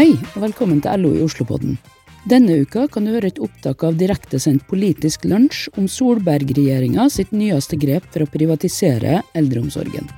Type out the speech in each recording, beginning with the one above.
Hei, og velkommen til LO i Oslopodden. Denne uka kan du høre et opptak av direktesendt Politisk lunsj om Solberg-regjeringa sitt nyeste grep for å privatisere eldreomsorgen.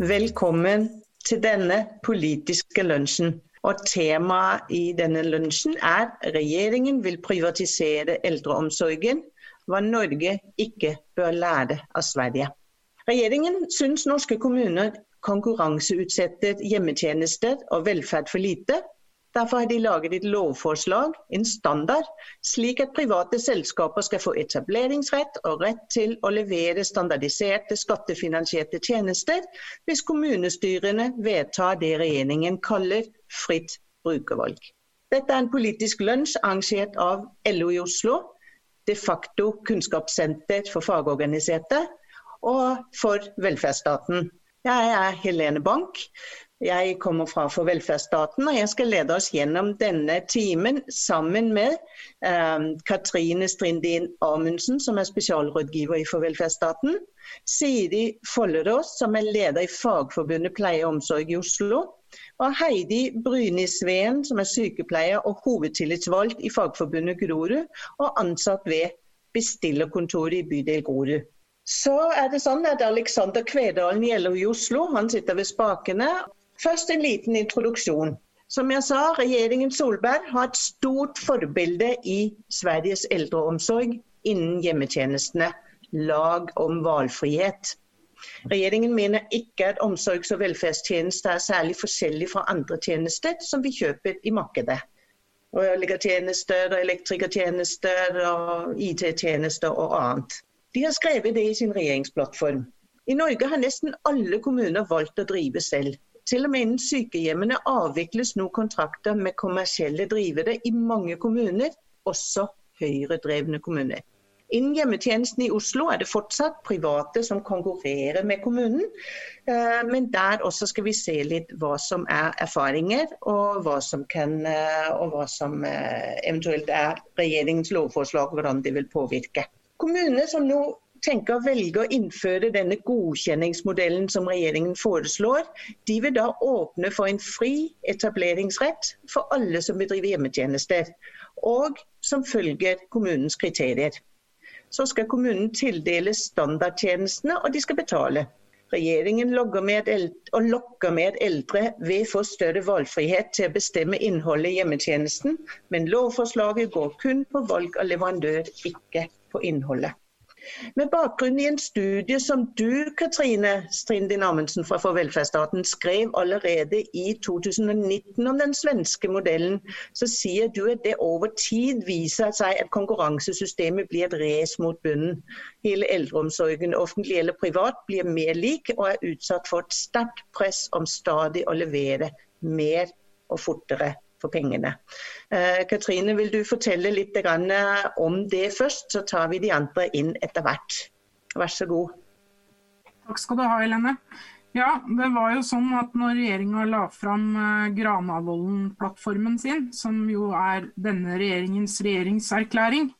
Velkommen til denne politiske lunsjen. Og Temaet i denne lunsjen er regjeringen vil privatisere eldreomsorgen. Hva Norge ikke bør lære av Sverige. Regjeringen syns norske kommuner konkurranseutsetter hjemmetjenester og velferd for lite. Derfor har de laget et lovforslag, en standard, slik at private selskaper skal få etableringsrett og rett til å levere standardiserte, skattefinansierte tjenester hvis kommunestyrene vedtar det regjeringen kaller fritt brukervalg. Dette er en politisk lunsj arrangert av LO i Oslo, de facto kunnskapssenter for fagorganiserte, og for velferdsstaten. Jeg er Helene Bank. Jeg kommer fra For velferdsstaten, og jeg skal lede oss gjennom denne timen sammen med eh, Katrine Strindin Amundsen, som er spesialrådgiver i For velferdsstaten. Siri Follerås, som er leder i Fagforbundet pleie og omsorg i Oslo. Og Heidi Bryni-Sveen, som er sykepleier og hovedtillitsvalgt i Fagforbundet Grorud, og ansatt ved bestillerkontoret i bydel Grorud. Så er det sånn at Alexander Kvedalen gjelder i Oslo. Han sitter ved spakene. Først en liten introduksjon. Som jeg sa, regjeringen Solberg har et stort forbilde i Sveriges eldreomsorg innen hjemmetjenestene. Lag om valgfrihet. Regjeringen mener ikke at omsorgs- og velferdstjenester er særlig forskjellig fra andre tjenester som vi kjøper i markedet. Rørleggertjenester, elektrikertjenester, IT-tjenester og annet. De har skrevet det i sin regjeringsplattform. I Norge har nesten alle kommuner valgt å drive selv. Til og med innen sykehjemmene avvikles nå kontrakter med kommersielle drivere i mange kommuner, også Høyre-drevne kommuner. Innen hjemmetjenesten i Oslo er det fortsatt private som konkurrerer med kommunen. Eh, men der også skal vi se litt hva som er erfaringer, og hva som, kan, eh, og hva som eh, eventuelt er regjeringens lovforslag, hvordan det vil påvirke. Kommuner som nå tenker å velge å innføre denne godkjenningsmodellen som regjeringen foreslår, de vil da åpne for en fri etableringsrett for alle som bedriver hjemmetjenester, og som følger kommunens kriterier. Så skal kommunen tildele standardtjenestene, og de skal betale. Regjeringen med og lokker med eldre ved for større valgfrihet til å bestemme innholdet i hjemmetjenesten, men lovforslaget går kun på valg av leverandør, ikke på innholdet. Med bakgrunn i en studie som du, Katrine Strindin Amundsen fra For velferdsstaten, skrev allerede i 2019 om den svenske modellen, så sier du at det over tid viser seg at konkurransesystemet blir et race mot bunnen. Hele eldreomsorgen, offentlig eller privat, blir mer lik og er utsatt for et sterkt press om stadig å levere mer og fortere for pengene. Eh, Katrine, vil du fortelle litt om det først, så tar vi de andre inn etter hvert. Vær så god. Takk skal du ha, Helene. Ja, det var jo sånn at når regjeringa la fram eh, Granavolden-plattformen sin, som jo er denne regjeringens regjeringserklæring,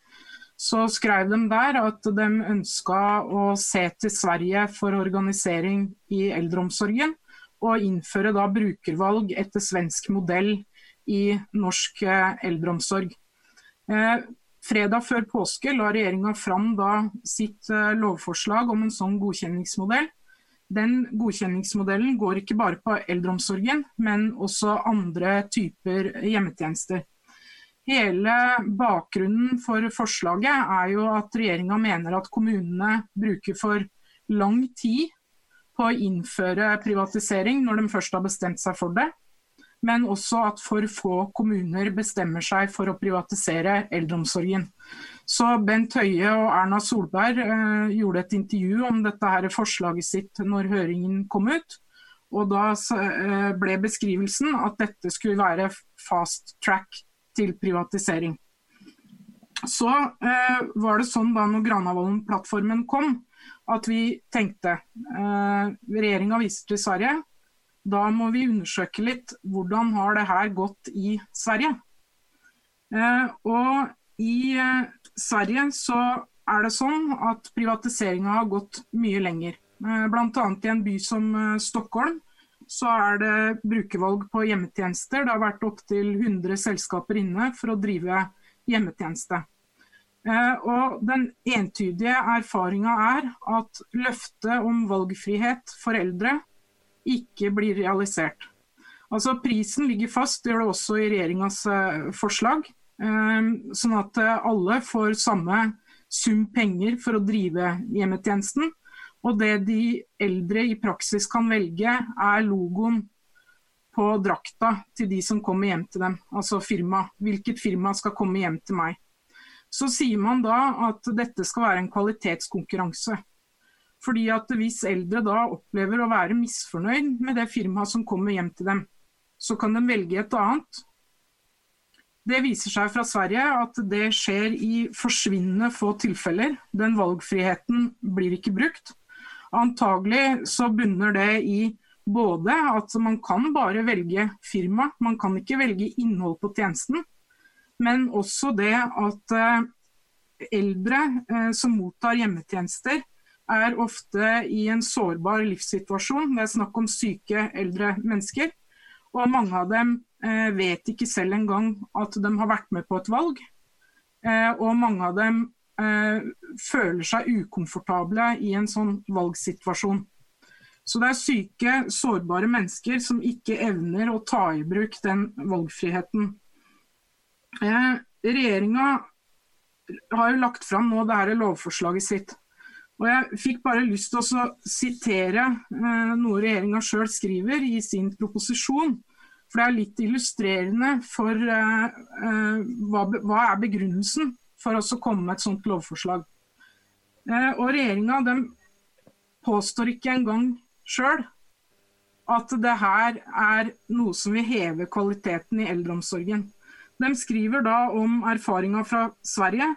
så skrev de der at de ønska å se til Sverige for organisering i eldreomsorgen, og innføre da brukervalg etter svensk modell i norsk eh, eldreomsorg. Eh, fredag før påske la regjeringa fram sitt eh, lovforslag om en sånn godkjenningsmodell. Den godkjenningsmodellen går ikke bare på eldreomsorgen, men også andre typer hjemmetjenester. Hele bakgrunnen for forslaget er jo at regjeringa mener at kommunene bruker for lang tid på å innføre privatisering når de først har bestemt seg for det men også at for få kommuner bestemmer seg for å privatisere eldreomsorgen. Så Bent Høie og Erna Solberg eh, gjorde et intervju om dette her forslaget sitt når høringen kom ut. Og Da eh, ble beskrivelsen at dette skulle være fast track til privatisering. Så eh, var det sånn da når Granavolden-plattformen kom, at vi tenkte eh, Regjeringa viser til Sverige, da må vi undersøke litt hvordan har det her gått i Sverige. Og i Sverige så er det sånn at privatiseringa har gått mye lenger. Bl.a. i en by som Stockholm så er det brukervalg på hjemmetjenester. Det har vært opptil 100 selskaper inne for å drive hjemmetjeneste. Eh, og den entydige erfaringa er at løftet om valgfrihet for eldre ikke blir realisert. Altså Prisen ligger fast, det gjør det også i regjeringas eh, forslag. Eh, sånn at alle får samme sum penger for å drive hjemmetjenesten. Og det de eldre i praksis kan velge, er logoen på drakta til de som kommer hjem til dem. Altså firma. Hvilket firma skal komme hjem til meg. Så sier man da at dette skal være en kvalitetskonkurranse. Fordi at hvis eldre da opplever å være misfornøyd med det firmaet som kommer hjem til dem, så kan de velge et annet. Det viser seg fra Sverige at det skjer i forsvinnende få tilfeller. Den valgfriheten blir ikke brukt. Antagelig så bunner det i både at man kan bare velge firma, man kan ikke velge innhold på tjenesten. Men også det at eh, eldre eh, som mottar hjemmetjenester, er ofte i en sårbar livssituasjon. Det er snakk om syke eldre mennesker. Og mange av dem eh, vet ikke selv engang at de har vært med på et valg. Og mange av dem eh, føler seg ukomfortable i en sånn valgsituasjon. Så det er syke, sårbare mennesker som ikke evner å ta i bruk den valgfriheten. Eh, Regjeringa har jo lagt fram nå dette lovforslaget sitt. Og Jeg fikk bare lyst til å sitere eh, noe regjeringa sjøl skriver i sin proposisjon. For det er litt illustrerende for eh, eh hva, hva er begrunnelsen for å komme med et sånt lovforslag. Eh, og Regjeringa påstår ikke engang sjøl at det her er noe som vil heve kvaliteten i eldreomsorgen. De skriver da om erfaringa fra Sverige,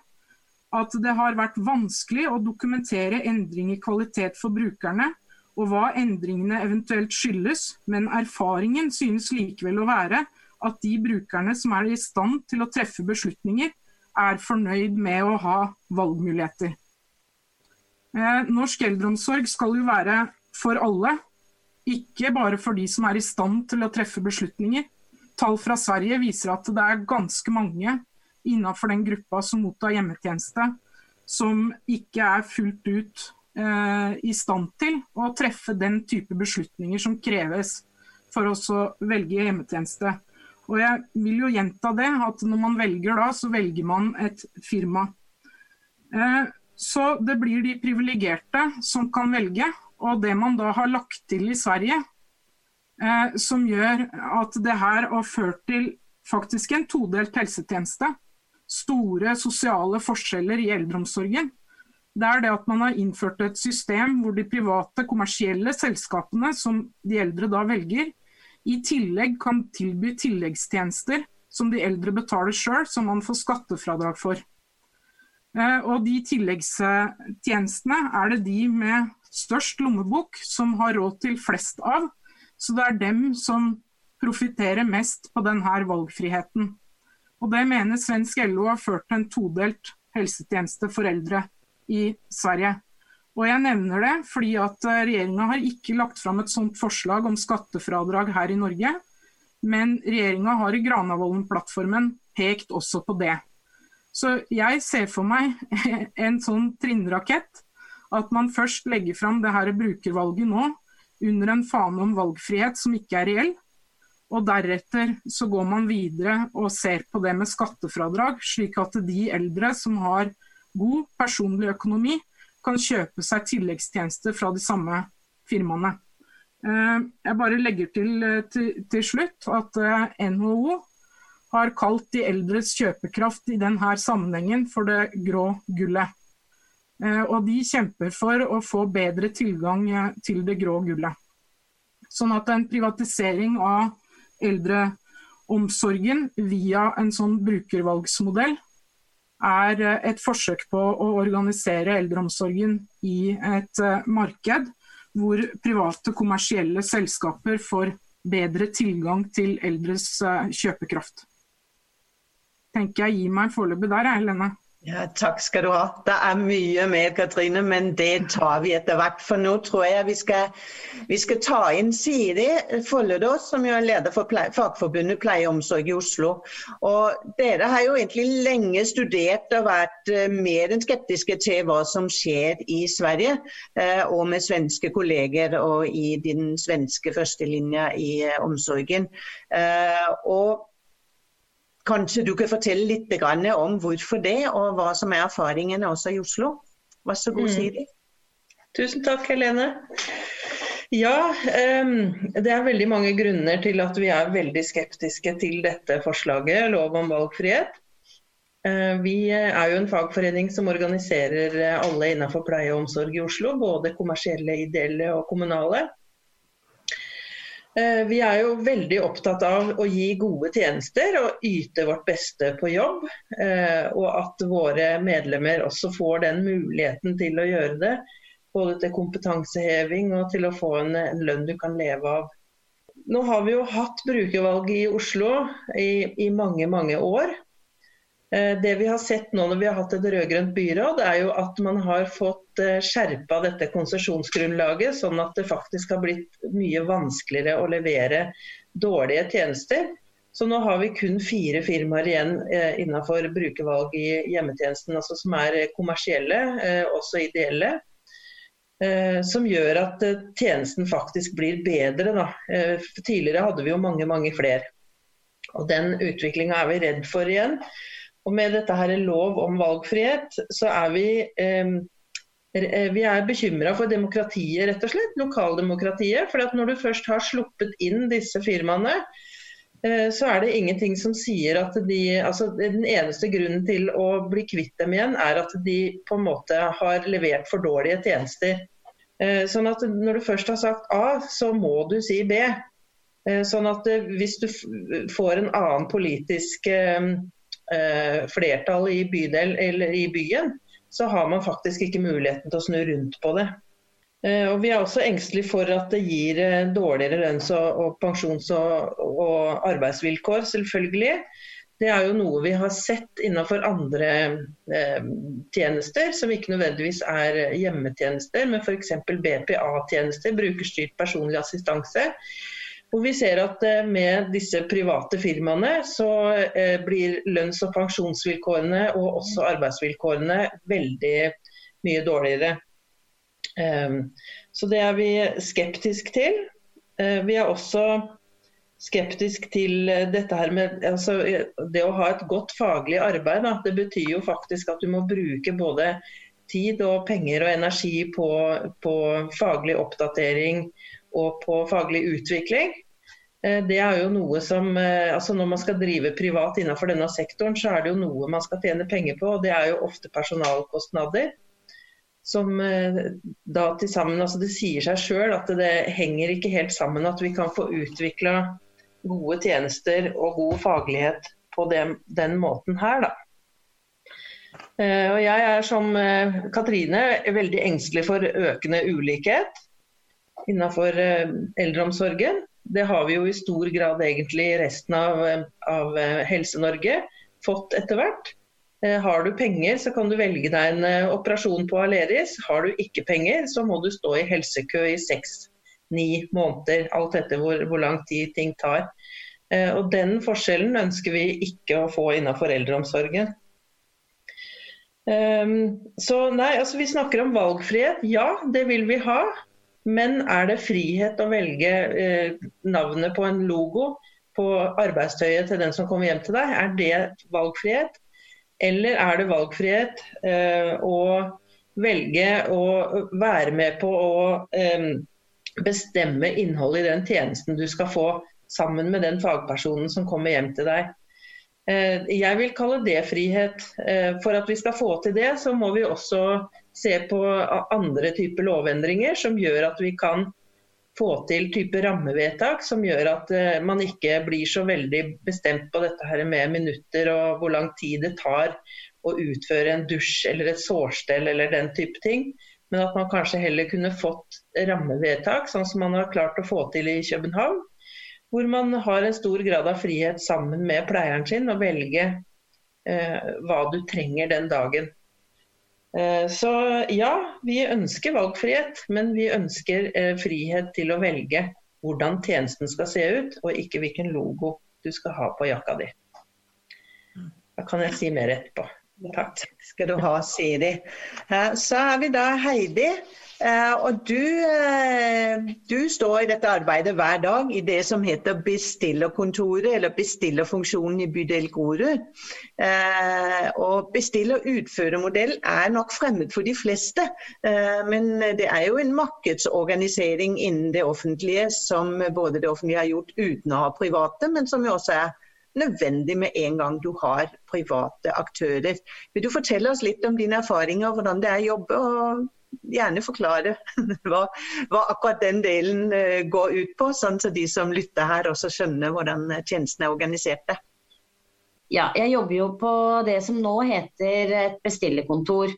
at det har vært vanskelig å dokumentere endring i kvalitet for brukerne, og hva endringene eventuelt skyldes, men erfaringen synes likevel å være at de brukerne som er i stand til å treffe beslutninger, er fornøyd med å ha valgmuligheter. Eh, norsk eldreomsorg skal jo være for alle, ikke bare for de som er i stand til å treffe beslutninger. Tall fra Sverige viser at det er ganske mange innenfor den gruppa som mottar hjemmetjeneste, som ikke er fullt ut eh, i stand til å treffe den type beslutninger som kreves for å velge hjemmetjeneste. Og jeg vil jo gjenta det, at når man velger da, så velger man et firma. Eh, så det blir de privilegerte som kan velge. Og det man da har lagt til i Sverige, eh, som gjør at det her har ført til faktisk en todelt helsetjeneste. Store sosiale forskjeller i eldreomsorgen. Det er det at man har innført et system hvor de private kommersielle selskapene som de eldre da velger, i tillegg kan tilby tilleggstjenester som de eldre betaler sjøl, som man får skattefradrag for. Eh, og de tilleggstjenestene er det de med størst lommebok som har råd til flest av. Så det er dem som profitterer mest på denne valgfriheten. Og det mener svensk LO har ført til en todelt helsetjeneste for eldre i Sverige. Og jeg nevner det fordi at eh, regjeringa har ikke lagt fram et sånt forslag om skattefradrag her i Norge. Men regjeringa har i Granavolden-plattformen pekt også på det. Så jeg ser for meg en sånn trinnrakett. At man først legger fram det her brukervalget nå under en fane om valgfrihet som ikke er reell. Og deretter så går man videre og ser på det med skattefradrag, slik at de eldre som har god personlig økonomi, kan kjøpe seg tilleggstjenester fra de samme firmaene. Eh, jeg bare legger til, eh, til, til slutt at eh, NHO har kalt de eldres kjøpekraft i denne sammenhengen for det grå gullet. Og de kjemper for å få bedre tilgang til det grå gullet. Sånn at en privatisering av eldreomsorgen via en sånn brukervalgsmodell er eh, et forsøk på å organisere eldreomsorgen i et eh, marked hvor private kommersielle selskaper får bedre tilgang til eldres eh, kjøpekraft. tenker jeg gir meg foreløpig der, Lene. Ja, takk skal du ha. Det er mye mer, Katrine, men det tar vi etter hvert. For nå tror jeg vi skal, vi skal ta inn Siri Folledås, som jo er leder for pleie, Fagforbundet pleie og omsorg i Oslo. Og dere har jo egentlig lenge studert og vært uh, mer enn skeptiske til hva som skjer i Sverige, uh, og med svenske kolleger og i den svenske førstelinja i uh, omsorgen. og Kanskje du kan fortelle litt om hvorfor det, og hva som er erfaringene også i Oslo. Vær så god, mm. Siri. Tusen takk, Helene. Ja, um, det er veldig mange grunner til at vi er veldig skeptiske til dette forslaget, lov om valgfrihet. Uh, vi er jo en fagforening som organiserer alle innenfor pleie og omsorg i Oslo. Både kommersielle, ideelle og kommunale. Eh, vi er jo veldig opptatt av å gi gode tjenester og yte vårt beste på jobb. Eh, og at våre medlemmer også får den muligheten til å gjøre det. Både til kompetanseheving og til å få en, lønn du kan leve av. Nå har vi jo hatt brukervalg i Oslo i, i mange, mange år. Eh, det vi har sett nå når vi har hatt et rød-grønt byråd, er jo at man har fått eh, skjerpa dette konsesjonsgrunnlaget, sånn at det faktisk har blitt mye vanskeligere å levere dårlige tjenester. Så nå har vi kun fire firmaer igjen eh, innenfor brukervalg i hjemmetjenesten, altså som er kommersielle, også ideelle. Som gjør at tjenesten faktisk blir bedre. tidligere hadde vi jo mange, mange flere. Og Den utviklinga er vi redd for igjen. Og med dette her lov om valgfrihet, så er vi eh, vi bekymra for demokratiet, rett og slett. Lokaldemokratiet. For når du først har sluppet inn disse firmaene, eh, så er det ingenting som sier at de altså Den eneste grunnen til å bli kvitt dem igjen, er at de på en måte har levert for dårlige tjenester. Eh, sånn at når du først har sagt A, så må du si B. Sånn at hvis du får en annen politisk eh, flertall i bydel i byen, så har man faktisk ikke muligheten til å snu rundt på det. Eh, og Vi er også engstelige for at det gir eh, dårligere lønns- og pensjons- og, og, arbeidsvilkår, selvfølgelig. Det er jo noe vi har sett innenfor andre eh, tjenester, som ikke nødvendigvis er hjemmetjenester, men f.eks. BPA-tjenester, brukerstyrt personlig assistanse. Og vi ser at eh, med disse private firmaene så eh, blir lønns- og pensjonsvilkårene og også arbeidsvilkårene veldig mye dårligere. Ehm, så det er vi skeptisk til. Eh, vi er også skeptisk til dette her med altså, det å ha et godt faglig arbeid. Da. Det betyr jo faktisk at du må bruke både tid og penger og energi på, på faglig oppdatering og på faglig utvikling. Eh, det er jo noe som, eh, altså Når man skal drive privat innenfor denne sektoren, så er det jo noe man skal tjene penger på. og Det er jo ofte personalkostnader. Som eh, da til sammen, altså Det sier seg sjøl at det henger ikke helt sammen at vi kan få utvikla gode tjenester og god faglighet på den, den måten her. da. Og Jeg er som Katrine veldig engstelig for økende ulikhet innenfor eh, eldreomsorgen. Det har vi jo i stor grad egentlig i resten av, eh, av eh, Helse-Norge fått etter hvert. Har du penger, så kan du velge deg en operasjon på Aleris. Har du ikke penger, så må du stå i helsekø i seks-ni måneder. Alt etter hvor, hvor, lang tid ting tar. Og Den forskjellen ønsker vi ikke å få innenfor eldreomsorgen. Så nei, altså Vi snakker om valgfrihet. Ja, det vil vi ha. Men er det frihet å velge eh, navnet på en logo på arbeidstøyet til den som kommer hjem til deg? Er det valgfrihet? Eller er det valgfrihet eh, å velge å være med på å eh, bestemme innholdet i den tjenesten du skal få sammen med den fagpersonen som kommer hjem til deg? Eh, jeg vil kalle det frihet. Eh, for at vi skal få til det, så må vi også se på andre typer lovendringer som gjør at vi kan få til type rammevedtak som gjør at uh, man ikke blir så veldig bestemt på dette her med minutter og hvor lang tid det tar å utføre en dusj eller et sårstell eller den type ting. Men at man kanskje heller kunne fått rammevedtak, sånn som man har klart å få til i København. Hvor man har en stor grad av frihet sammen med pleieren sin å velge hva du trenger den dagen. Så ja, vi ønsker valgfrihet, men vi ønsker frihet til å velge hvordan tjenesten skal se ut, og ikke hvilken logo du skal ha på jakka di. Da kan jeg si mer etterpå. Takk skal du ha, Siri. Så er vi da Heidi. Eh, og du, eh, du, står i dette arbeidet hver dag i det som heter bestillerkontoret, eller bestillerfunksjonen i bydel Grorud. Eh, og bestiller-utførermodell er nok fremmed for de fleste. Men det er jo en markedsorganisering innen det offentlige som både det offentlige har gjort uten å ha private, men som jo også er nødvendig med en gang du har private aktører. Vil du fortelle oss litt om dine erfaringer, hvordan det er å jobbe? og gjerne forklare hva, hva, akkurat den delen uh, går ut på, sånn så de som lytter her også skjønner hvordan tjenesten er organisert. Ja, jeg jobber jo på det som nå heter et bestillerkontor.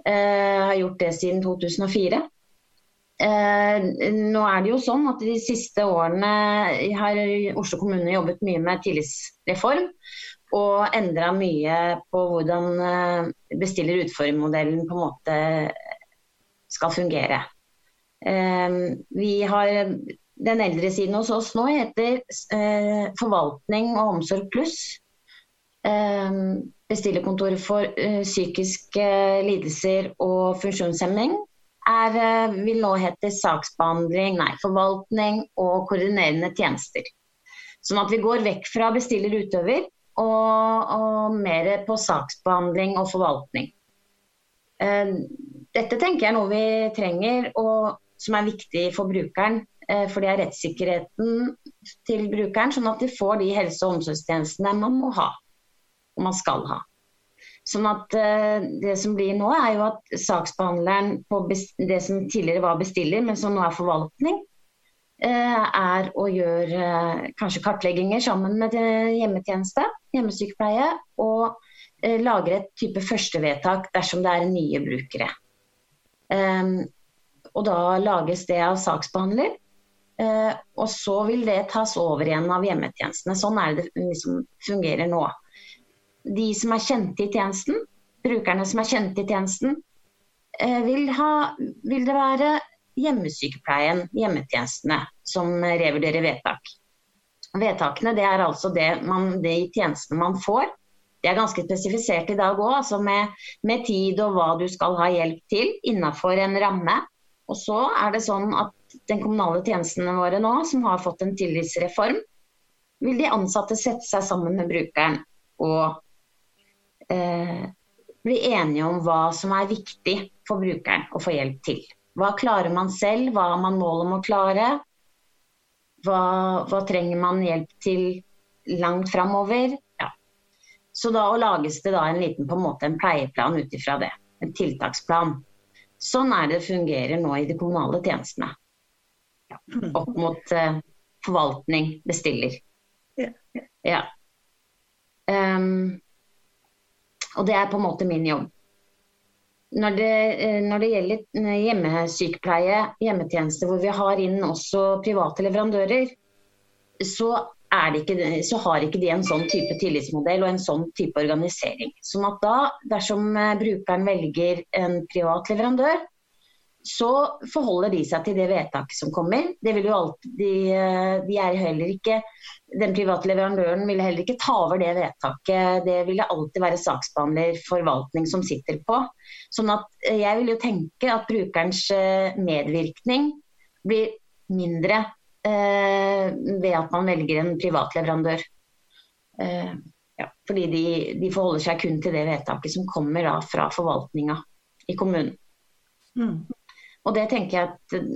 Jeg uh, har gjort det siden 2004. Eh, nå er det jo sånn at De siste årene har Oslo kommune jobbet mye med tillitsreform og endra mye på hvordan eh, bestiller-utfører-modellen på en måte skal fungere. Eh, vi har Den eldre siden hos oss nå heter eh, Forvaltning og omsorg pluss. Eh, bestillerkontoret for eh, psykiske lidelser og funksjonshemming er, eh, vil nå hete saksbehandling, nei, forvaltning og koordinerende tjenester. Sånn at vi går vekk fra bestiller-utøver og, og, mer på saksbehandling og forvaltning. Eh, dette tenker jeg er noe vi trenger og som er viktig for brukeren. Eh, for det er rettssikkerheten til brukeren, sånn at de får de helse- og omsorgstjenestene man må ha og man skal ha. Sånn at uh, Det som blir nå, er jo at saksbehandleren på det som tidligere var bestiller, men som nå er forvaltning, uh, er å gjøre kanskje kartlegginger sammen med hjemmetjeneste, hjemmesykepleie, og lagre et type førstevedtak dersom det er nye brukere. Um, og Da lages det av saksbehandler. og så vil det tas over igjen av hjemmetjenestene. Sånn er det det liksom fungerer nå de som er kjente i tjenesten, brukerne som er kjente i tjenesten, eh, vil, ha, vil det være hjemmesykepleien, hjemmetjenestene, som revurderer vedtak. Vedtakene det er altså det man, de tjenestene man får. Det er ganske spesifisert i dag òg, altså med, med, tid og hva du skal ha hjelp til innenfor en ramme. Og så er det sånn at den kommunale tjenestene våre nå, som har fått en tillitsreform, vil de ansatte sette seg sammen med brukeren og eh, bli enige om hva som er viktig for brukeren å få hjelp til. Hva klarer man selv, hva har man mål om å klare? Hva, hva trenger man hjelp til langt framover? Så da lages det da en liten på en måte en pleieplan ut ifra det. En tiltaksplan. Sånn er det fungerer nå i de kommunale tjenestene. Ja. Opp mot eh, forvaltning, bestiller. Ja. Um, og det er på en måte min jobb. Når det, eh, når det gjelder eh, hjemmesykepleie, hjemmetjenester hvor vi har inn også private leverandører, så, ikke, så, har ikke de en sånn type tillitsmodell og en sånn type organisering. Sånn at da, dersom eh, brukeren velger en privat leverandør, så forholder de seg til det vedtaket som kommer. Det vil jo alltid, de, de er heller ikke Den private leverandøren vil heller ikke ta over det vedtaket. Det vil det alltid være saksbehandler, forvaltning, som sitter på. Sånn at eh, jeg vil jo tenke at brukerens eh, medvirkning blir mindre eh, ved at man velger en privat leverandør. Eh, ja, fordi de, de, forholder seg kun til det vedtaket som kommer da, fra forvaltninga i kommunen. Mm. Og det tenker jeg at eh,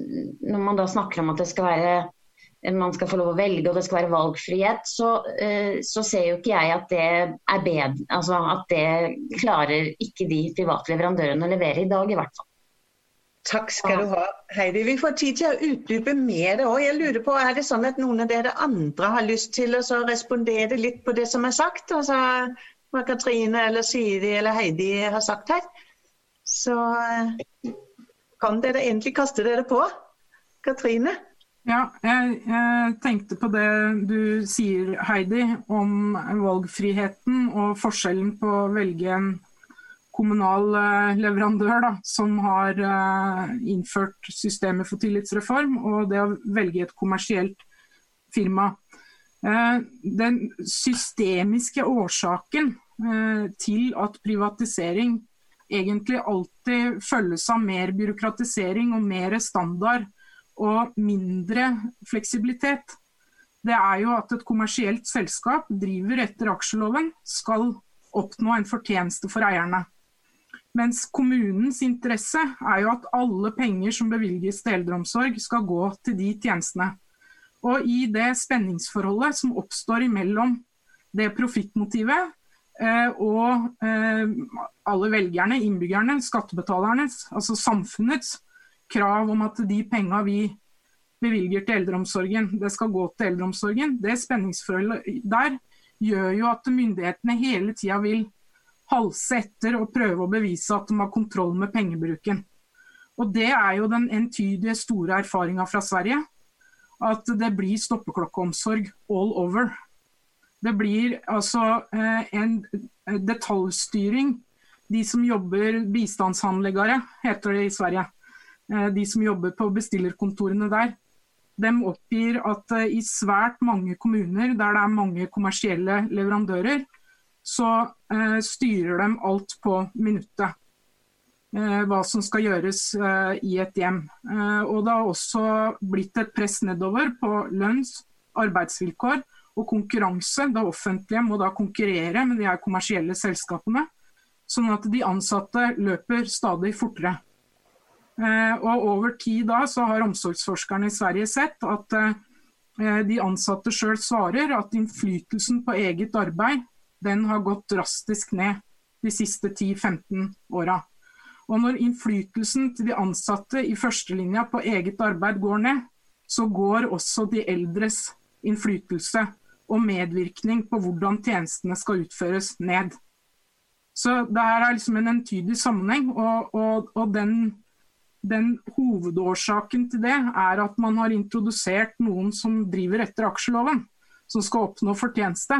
Når man da snakker om at det skal være eh, man skal få lov å velge og det skal være valgfrihet, så, eh, så ser jo ikke jeg at det er bedre, altså at det klarer ikke de private leverandørene å levere i dag, i hvert fall. Takk skal du ha, Heidi. Vi får tid til å utdype mer. òg. jeg lurer på, Er det sånn at noen av dere andre har lyst til å respondere litt på det som er sagt? Altså hva Katrine eller Siri eller Heidi har sagt her. Så kan dere egentlig kaste dere på? Katrine? Ja, jeg, jeg, tenkte på det du sier, Heidi, om valgfriheten og forskjellen på å velge en kommunal eh, leverandør da, som har uh, innført systemet for tillitsreform, og det å velge et kommersielt firma. Uh, den systemiske årsaken til at privatisering egentlig alltid følges av mer byråkratisering og mer standard og mindre fleksibilitet, det er jo at et kommersielt selskap driver etter aksjeloven, skal oppnå en fortjeneste for eierne. Mens kommunens interesse er jo at alle penger som bevilges til eldreomsorg, skal gå til de tjenestene. Og i det spenningsforholdet som oppstår imellom det profittmotivet eh, og eh, alle velgerne, innbyggerne, skattebetalernes, altså samfunnets krav om at de penga vi bevilger til eldreomsorgen, det skal gå til eldreomsorgen. Det spenningsforholdet der gjør jo at myndighetene hele tida vil halse etter og prøve å bevise at de har kontroll med pengebruken. Og Det er jo den entydige store erfaringa fra Sverige. At det blir stoppeklokkeomsorg all over. Det blir altså eh, en detaljstyring. De som jobber bistandshandleggere, heter det i Sverige. Eh, de som jobber på bestillerkontorene der, de oppgir at eh, i svært mange kommuner der det er mange kommersielle leverandører, så eh, styrer de alt på minuttet. hva som skal gjøres i et hjem. og det har også blitt et press nedover på lønns-, arbeidsvilkår og konkurranse. Det offentlige må da konkurrere med de her kommersielle selskapene, sånn at de ansatte løper stadig fortere. Eh, og over tid da så har omsorgsforskerne i Sverige sett at eh, de ansatte sjøl svarer at innflytelsen på eget arbeid den har gått drastisk ned de siste 10-15 åra. Og når innflytelsen til de ansatte i førstelinja på eget arbeid går ned, så går også de eldres innflytelse og medvirkning på hvordan tjenestene skal utføres ned. Så det her er liksom en entydig sammenheng, og, og, og den den hovedårsaken til det er at man har introdusert noen som driver etter aksjeloven, som skal oppnå fortjeneste.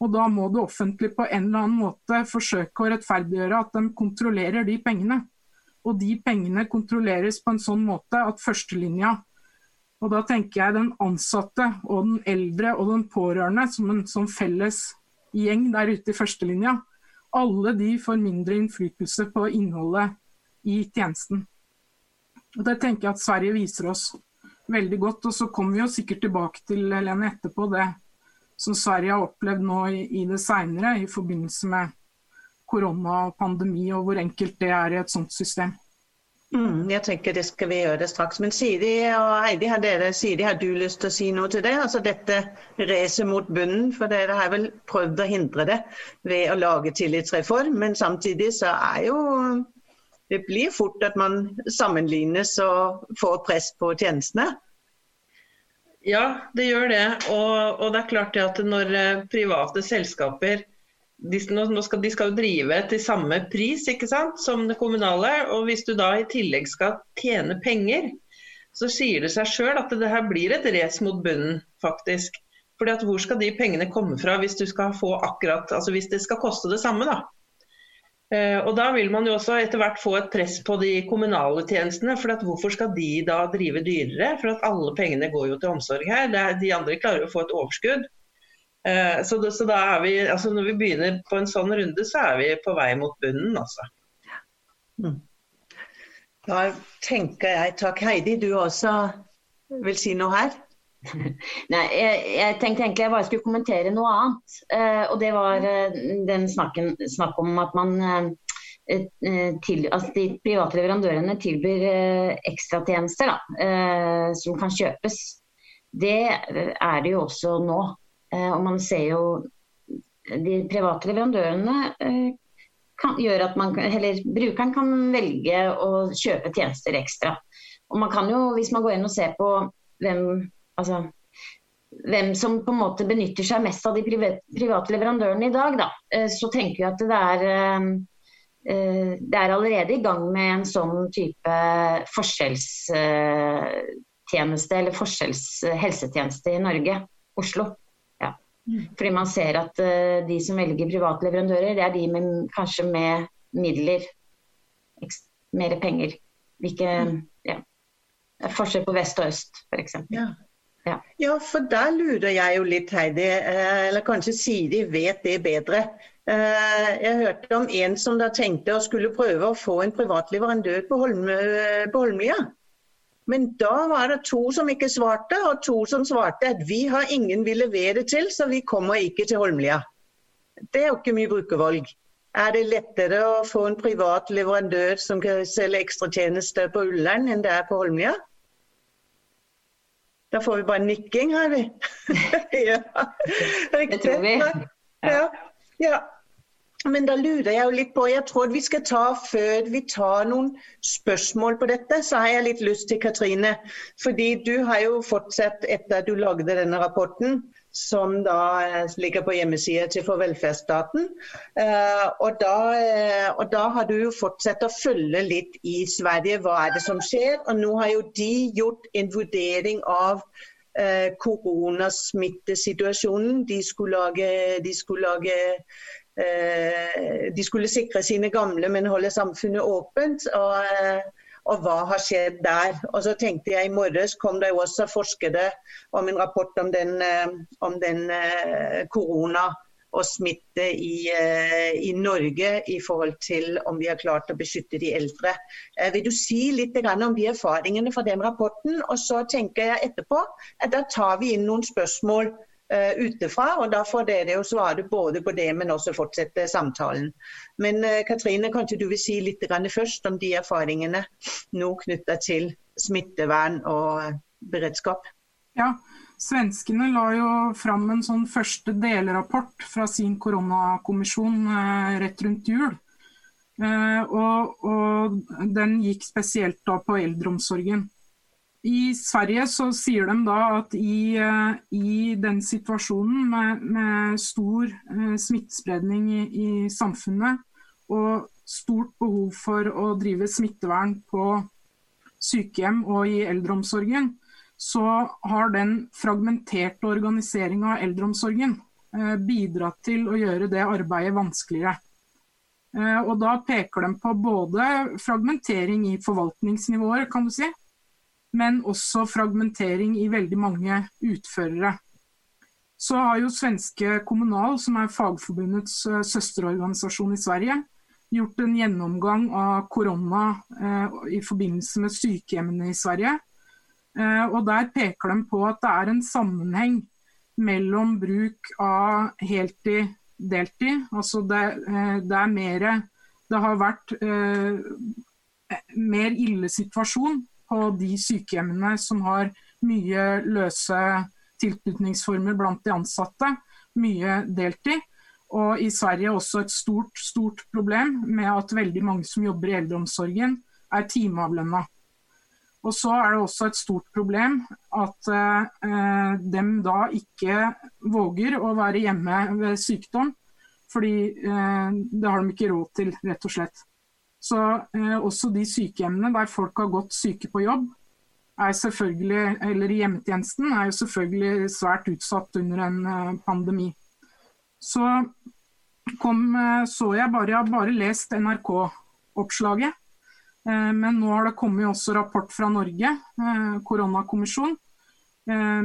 Og da må det offentlige på en eller annen måte forsøke å rettferdiggjøre at de kontrollerer de pengene. Og de pengene kontrolleres på en sånn måte at førstelinja, og da tenker jeg den ansatte og den eldre og den pårørende som en som felles gjeng der ute i førstelinja, alle de får mindre innflytelse på innholdet i tjenesten. Og Det tenker jeg at Sverige viser oss veldig godt. Og så kommer vi jo sikkert tilbake til Lene etterpå det som Sverige har opplevd nå i, i det seinere i forbindelse med korona og pandemi, og hvor enkelt det er i et sånt system. Mm, jeg tenker det skal vi gjøre det straks. Men Siri og Heidi, har dere Siri, har du lyst til å si noe til det? Altså dette racet mot bunnen, for dere har vel prøvd å hindre det ved å lage tillitsreform. Men samtidig så er jo det blir fort at man sammenlignes og får press på tjenestene. Ja, det gjør det. Og, og det er klart at når eh, private selskaper de, skal, de skal jo drive til samme pris sant, som det kommunale. og Hvis du da i tillegg skal tjene penger, så sier det seg sjøl at det her blir et race mot bunnen, faktisk. Fordi at Hvor skal de pengene komme fra hvis, skal akkurat, altså hvis det skal koste det samme? da? Eh, og Da vil man jo også etter hvert få et press på de kommunale tjenestene. for Hvorfor skal de da drive dyrere? For at alle pengene går jo til omsorg her. Er, de andre klarer å få et overskudd. Eh, så, så da er vi, altså Når vi begynner på en sånn runde, så er vi på vei mot bunnen. altså. Mm. Da tenker jeg takk. Heidi, du også vil si noe her? Nei, jeg, jeg, tenkte egentlig jeg bare skulle kommentere noe annet. Eh, og det var eh, den snakken, snakk om at man eh, til, altså de private leverandørene tilbyr ekstratjenester som kan kjøpes. Det er det jo også nå. og man ser jo de private leverandørene kan, gjør at man, eller brukeren kan velge å kjøpe tjenester ekstra. Og man kan jo, hvis man går inn og ser på hvem altså, hvem som på en måte benytter seg mest av de private leverandørene i dag, da, eh, så tenker jeg at det er, eh, det er allerede i gang med en sånn type forskjellstjeneste eller forskjells helsetjeneste i Norge, Oslo. Ja. Mm. Fordi man ser at de som velger private leverandører, det er de med, kanskje med midler, mer penger. Hvilke, mm. ja. Forskjell på vest og øst, f.eks. Ja. Ja. ja, for der lurer jeg jo litt, Heidi. Eh, eller kanskje Siri vet det bedre. Eh, jeg hørte om en som da tenkte å skulle prøve å få en privat leverandør på, Holm på Holmlia. Men da var det to som ikke svarte, og to som svarte at vi har ingen vi leverer til, så vi kommer ikke til Holmlia. Det er jo ikke mye brukervalg. Er det lettere å få en privat leverandør som kan selge ekstratjenester på Ullern enn det er på Holmlia? Da får vi bare nikking, her, vi. ja. Det tror vi. Ja. Ja. Men da lurer jeg jo litt på, jeg tror vi skal ta Før vi tar noen spørsmål på dette, så har jeg litt lyst til Katrine. Fordi du har jo fortsatt etter at du lagde denne rapporten, som da eh, ligger på hjemmesida til For velferdsstaten. Uh, og, da, uh, og, da, har du jo fortsatt å følge litt i Sverige. Hva er det som skjer? Og nå har jo de gjort en vurdering av Eh, koronasmittesituasjonen. De skulle lage, de skulle lage eh, de skulle sikre sine gamle, men holde samfunnet åpent. Og, eh, og, hva har skjedd der. Og så tenkte jeg I morges kom det jo også forskere om en rapport om den, om den korona og smitte i, eh, i, Norge i forhold til om vi har klart å beskytte de eldre. Eh, vil du si litt om de erfaringene fra den rapporten? Og så tenker jeg etterpå at da tar vi inn noen spørsmål uh, utefra, og da får dere jo svare både på det, men også fortsette samtalen. Men uh, Katrine, kanskje du vil si litt først om de erfaringene nå knytta til smittevern og beredskap? Ja, Svenskene la jo fram en sånn første delrapport fra sin koronakommisjon eh, rett rundt jul. Eh, og, og, den gikk spesielt da på eldreomsorgen. I Sverige så sier de da at i, eh, i den situasjonen med, med stor eh, smittespredning i, i, samfunnet og stort behov for å drive smittevern på sykehjem og i eldreomsorgen, så har den fragmenterte organiseringa av eldreomsorgen eh, bidratt til å gjøre det arbeidet vanskeligere. Og da peker de på både fragmentering i forvaltningsnivåer, kan du si, men også fragmentering i veldig mange utførere. Så har jo svenske Kommunal, som er Fagforbundets eh, søsterorganisasjon i Sverige, gjort en gjennomgang av korona i forbindelse med sykehjemmene i Sverige Eh, og Der peker de på at det er en sammenheng mellom bruk av heltid deltid. Altså det, eh, det er mer Det har vært eh, mer ille situasjon på de sykehjemmene som har mye løse tilknytningsformer blant de ansatte. Mye deltid. Og i Sverige også et stort, stort problem med at veldig mange som jobber i eldreomsorgen er timeavlønna. Og så er det også et stort problem at eh, de da ikke våger å være hjemme ved sykdom. Fordi eh, det har de ikke råd til, rett og slett. Så eh, også de sykehjemmene der folk har gått syke på jobb, er selvfølgelig, eller i hjemmetjenesten, er jo selvfølgelig svært utsatt under en eh, pandemi. Så kom, eh, så jeg bare, jeg har bare lest NRK-oppslaget. Eh, men nå har det kommet også rapport fra Norge, eh, koronakommisjon. Eh,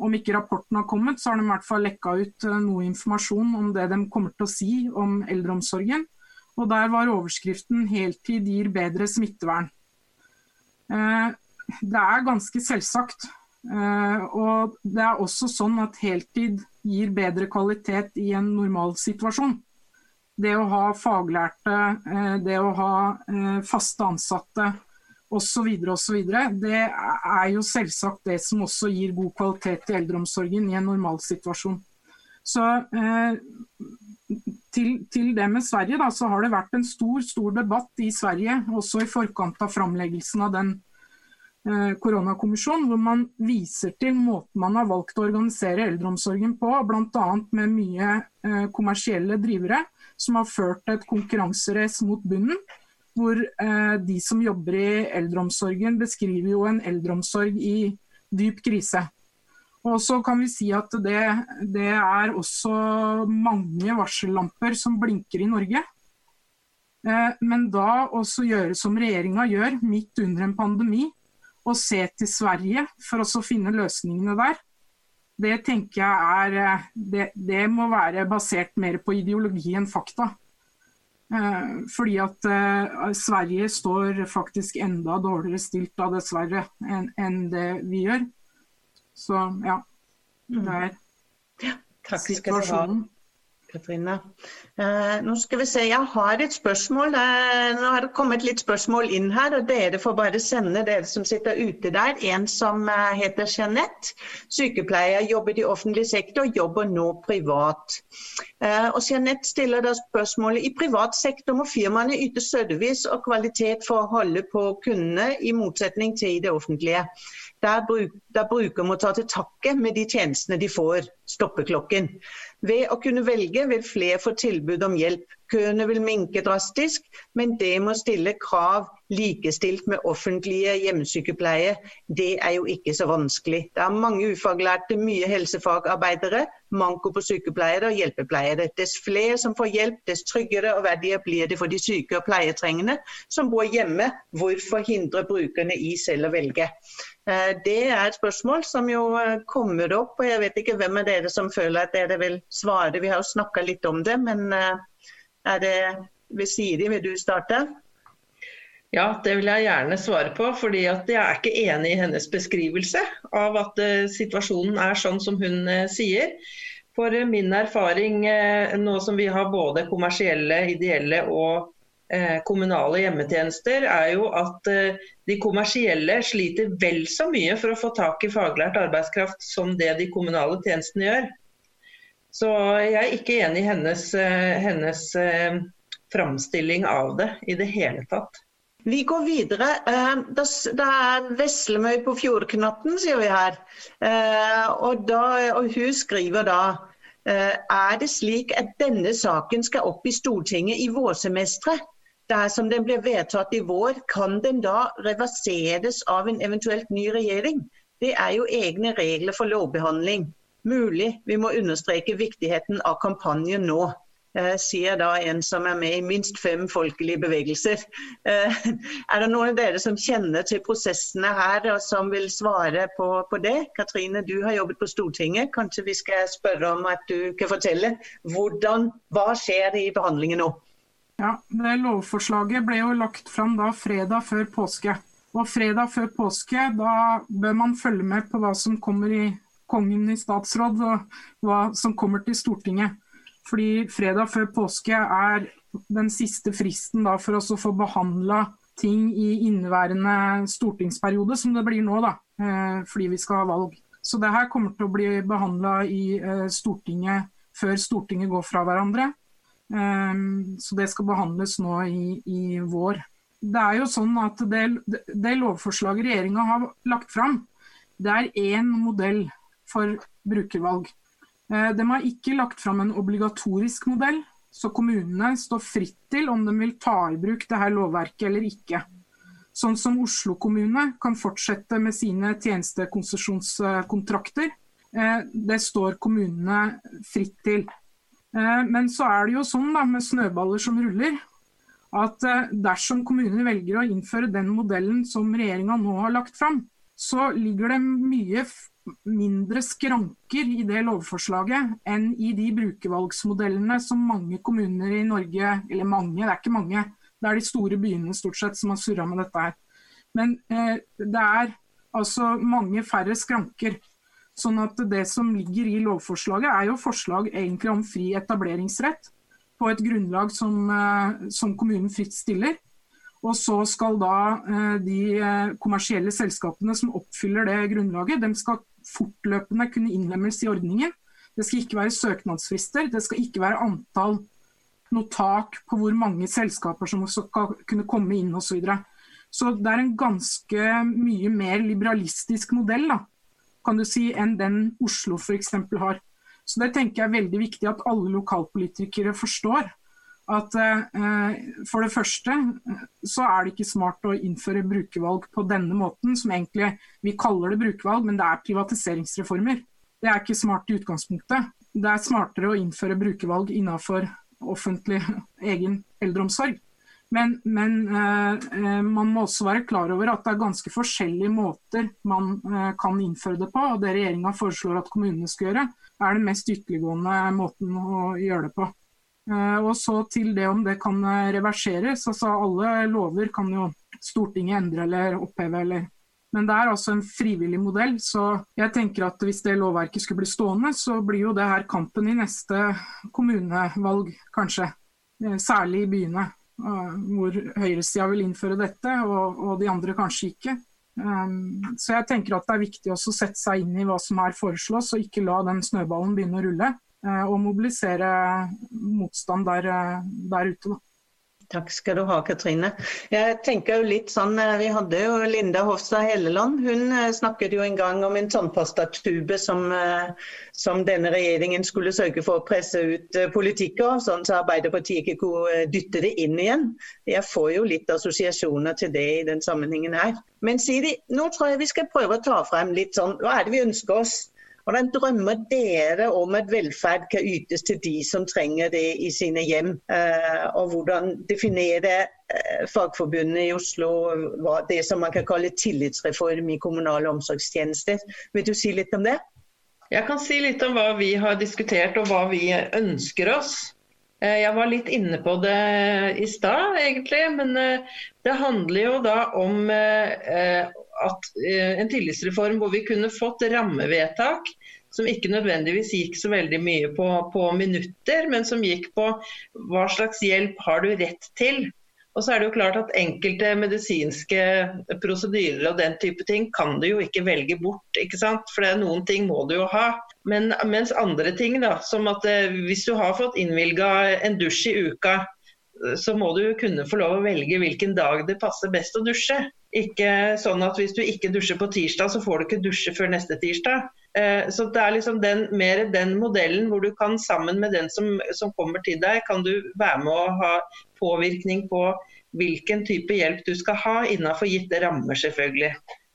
om ikke rapporten har kommet, så har de i hvert fall lekka ut noe informasjon om det de kommer til å si om eldreomsorgen. Og der var overskriften 'Heltid gir bedre smittevern'. Det er ganske selvsagt. Og det er også sånn at heltid gir bedre kvalitet i en normalsituasjon det å ha faglærte, eh, det å ha eh, faste ansatte osv., osv. Det er jo selvsagt det som også gir god kvalitet i eldreomsorgen i en normalsituasjon. Så eh, til, til, det med Sverige, da, så har det vært en stor stor debatt i Sverige, også i forkant av framleggelsen av den eh, koronakommisjonen, hvor man viser til måten man har valgt å organisere eldreomsorgen på, bl.a. med mye eh, kommersielle drivere som har ført et konkurranserace mot bunnen. Hvor de som jobber i eldreomsorgen beskriver jo en eldreomsorg i dyp krise. Og så kan vi si at det, det er også mange varsellamper som blinker i Norge. Eh, men da også gjøre som regjeringa gjør, midt under en pandemi, og se til Sverige for å finne løsningene der. Det tenker jeg er eh, det, det, må være basert mer på ideologi enn fakta. Eh, fordi at Sverige står faktisk enda dårligere stilt da, dessverre, enn en det vi gjør. Så ja, det er ja, Takk skal du ha. Katrine. Eh, nå skal vi se, Jeg har et spørsmål. Eh, nå har det kommet litt spørsmål inn her. og Dere får bare sende, dere som sitter ute der. En som eh, heter Jeanette. Sykepleier, jobbet i offentlig sektor, jobber nå privat. Og Jeanette stiller da spørsmålet i privat sektor må firmaene yte service og kvalitet for å holde på kundene, i motsetning til i det offentlige der, bruk, der bruker må ta til takke med de tjenestene de får, stoppeklokken. Ved å kunne velge vil flere få tilbud om hjelp. Køene vil minke drastisk, men det må stille krav likestilt med offentlige hjemmesykepleie. Det er jo ikke så vanskelig. Det er mange ufaglærte, mye helsefagarbeidere, manko på sykepleiere og hjelpepleiere. Dess flere som får hjelp, dess tryggere og verdigere blir det for de syke og pleietrengende som bor hjemme. Hvorfor hindre brukerne i selv å velge? Eh, det er et spørsmål som jo eh, kommer opp, og jeg vet ikke hvem av dere som føler at dere vil svare. Vi har jo snakka litt om det, men eh, er det ved Siri, vil du starte? Ja, det vil jeg gjerne svare på. fordi Jeg er ikke enig i hennes beskrivelse av at situasjonen er sånn som hun sier. For min erfaring nå som vi har både kommersielle, ideelle og kommunale hjemmetjenester, er jo at eh, de kommersielle sliter vel så mye for å få tak i faglært arbeidskraft som det de kommunale tjenestene gjør. Så jeg er ikke enig i hennes, eh, hennes framstilling av det i det hele tatt. Vi går videre. Det er Veslemøy på Fjordknatten, sier vi her. Og, da, og hun skriver da er det slik at denne saken skal opp i Stortinget i vårsemesteret? Dersom den blir vedtatt i vår, kan den da reverseres av en eventuelt ny regjering? Det er jo egne regler for lovbehandling. Mulig vi må understreke viktigheten av kampanjen nå. Eh, sier da en som er med i minst fem folkelige bevegelser. Eh, er det noen av dere som kjenner til prosessene her og som vil svare på, på, det? Katrine, du har jobbet på Stortinget. Kanskje vi skal spørre om at du kan fortelle hvordan, hva skjer i behandlingen nå? Ja, det Lovforslaget ble jo lagt fram da fredag før påske. Og fredag før påske, da bør man følge med på hva som kommer i Kongen i statsråd, og hva som kommer til Stortinget. Fordi fredag før påske er den siste fristen da for oss å få behandla ting i inneværende stortingsperiode, som det blir nå, da, eh, fordi vi skal ha valg. Så det her kommer til å bli behandla i eh, Stortinget før Stortinget går fra hverandre. Ehm, så det skal behandles nå i, i vår. Det er jo sånn at det, det lovforslaget regjeringa har lagt fram, det er én modell for brukervalg. Eh, de har ikke lagt fram en obligatorisk modell, så kommunene står fritt til om de vil ta i bruk dette lovverket eller ikke. Sånn som Oslo kommune kan fortsette med sine tjenestekonsesjonskontrakter. Eh, det står kommunene fritt til. Eh, men så er det jo sånn da, med snøballer som ruller, at eh, dersom kommunene velger å innføre den modellen som regjeringa nå har lagt fram, så ligger det mye mindre skranker i det lovforslaget enn i de brukervalgsmodellene som mange kommuner i Norge, eller mange, det er ikke mange, det er de store byene stort sett som har surra med dette her. Men eh, det er altså mange færre skranker. Sånn at Det som ligger i lovforslaget er jo forslag egentlig om fri etableringsrett på et grunnlag som, eh, som kommunen fritt stiller. Og så skal da eh, de eh, kommersielle selskapene som oppfyller det grunnlaget, de skal fortløpende kunne innlemmes i ordningen. Det skal ikke være søknadsfrister, det skal ikke være antall noe tak på hvor mange selskaper som skal kunne komme inn osv. Så, videre. så det er en ganske mye mer liberalistisk modell da, kan du si, enn den Oslo f.eks. har. Så Det tenker jeg er veldig viktig at alle lokalpolitikere forstår. at eh, for det første så er det ikke smart å innføre brukervalg på denne måten, som egentlig vi kaller det brukervalg, men det er privatiseringsreformer. Det er ikke smart i utgangspunktet. Det er smartere å innføre brukervalg innenfor offentlig egen eldreomsorg. Men, men eh, man må også være klar over at det er ganske forskjellige måter man eh, kan innføre det på. og Det regjeringa foreslår at kommunene skal gjøre, er den mest ytterliggående måten å gjøre det på. Eh, og så til det om det kan reverseres. altså Alle lover kan jo Stortinget endre eller oppheve. eller men det er altså en frivillig modell, så jeg tenker at hvis det lovverket skulle bli stående, så blir jo det her kampen i neste kommunevalg, kanskje. Særlig i byene, hvor høyresida vil innføre dette, og, og, de andre kanskje ikke. Så jeg tenker at det er viktig å sette seg inn i hva som her foreslås, og ikke la den snøballen begynne å rulle. Uh, og mobilisere motstand der, eh, der ute. Da. Takk skal du ha, Katrine. Jeg tenker jo litt sånn, eh, Vi hadde jo Linda Hofstad Helleland. Hun snakket jo en gang om en tannpastatube som, som denne regjeringen skulle sørge for å presse ut politikk av, sånn så Arbeiderpartiet ikke kunne dytte det inn igjen. Jeg får jo litt assosiasjoner til det i den sammenhengen her. Men Siri, nå tror jeg vi skal prøve å ta frem litt sånn, hva er det vi ønsker oss? Hvordan drømmer dere om at velferd kan ytes til de som trenger det i sine hjem? Eh, og hvordan definerer eh, Fagforbundet i Oslo det som man kan kalle tillitsreform i kommunale omsorgstjenester? Vil du si litt om det? Jeg kan si litt om hva vi har diskutert og hva vi ønsker oss. Eh, jeg var litt inne på det i stad, egentlig. Men det handler jo da om at eh, en tillitsreform hvor vi kunne fått rammevedtak som ikke nødvendigvis gikk så veldig mye på, på, minutter, men som gikk på hva slags hjelp har du rett til. Og så er det jo klart at Enkelte medisinske prosedyrer og den type ting kan du jo ikke velge bort. ikke sant? For noen ting må du jo ha. Men, mens andre ting, da, som at eh, hvis du har fått innvilga en dusj i uka, så må du kunne få lov å velge hvilken dag det passer best å dusje. Ikke sånn at hvis du ikke dusjer på tirsdag, så får du ikke dusje før neste tirsdag. Eh, så det er liksom den, mer den modellen hvor du kan sammen med den som, som, kommer til deg, kan du være med å ha påvirkning på hvilken type hjelp du skal ha innenfor gitte rammer, selvfølgelig.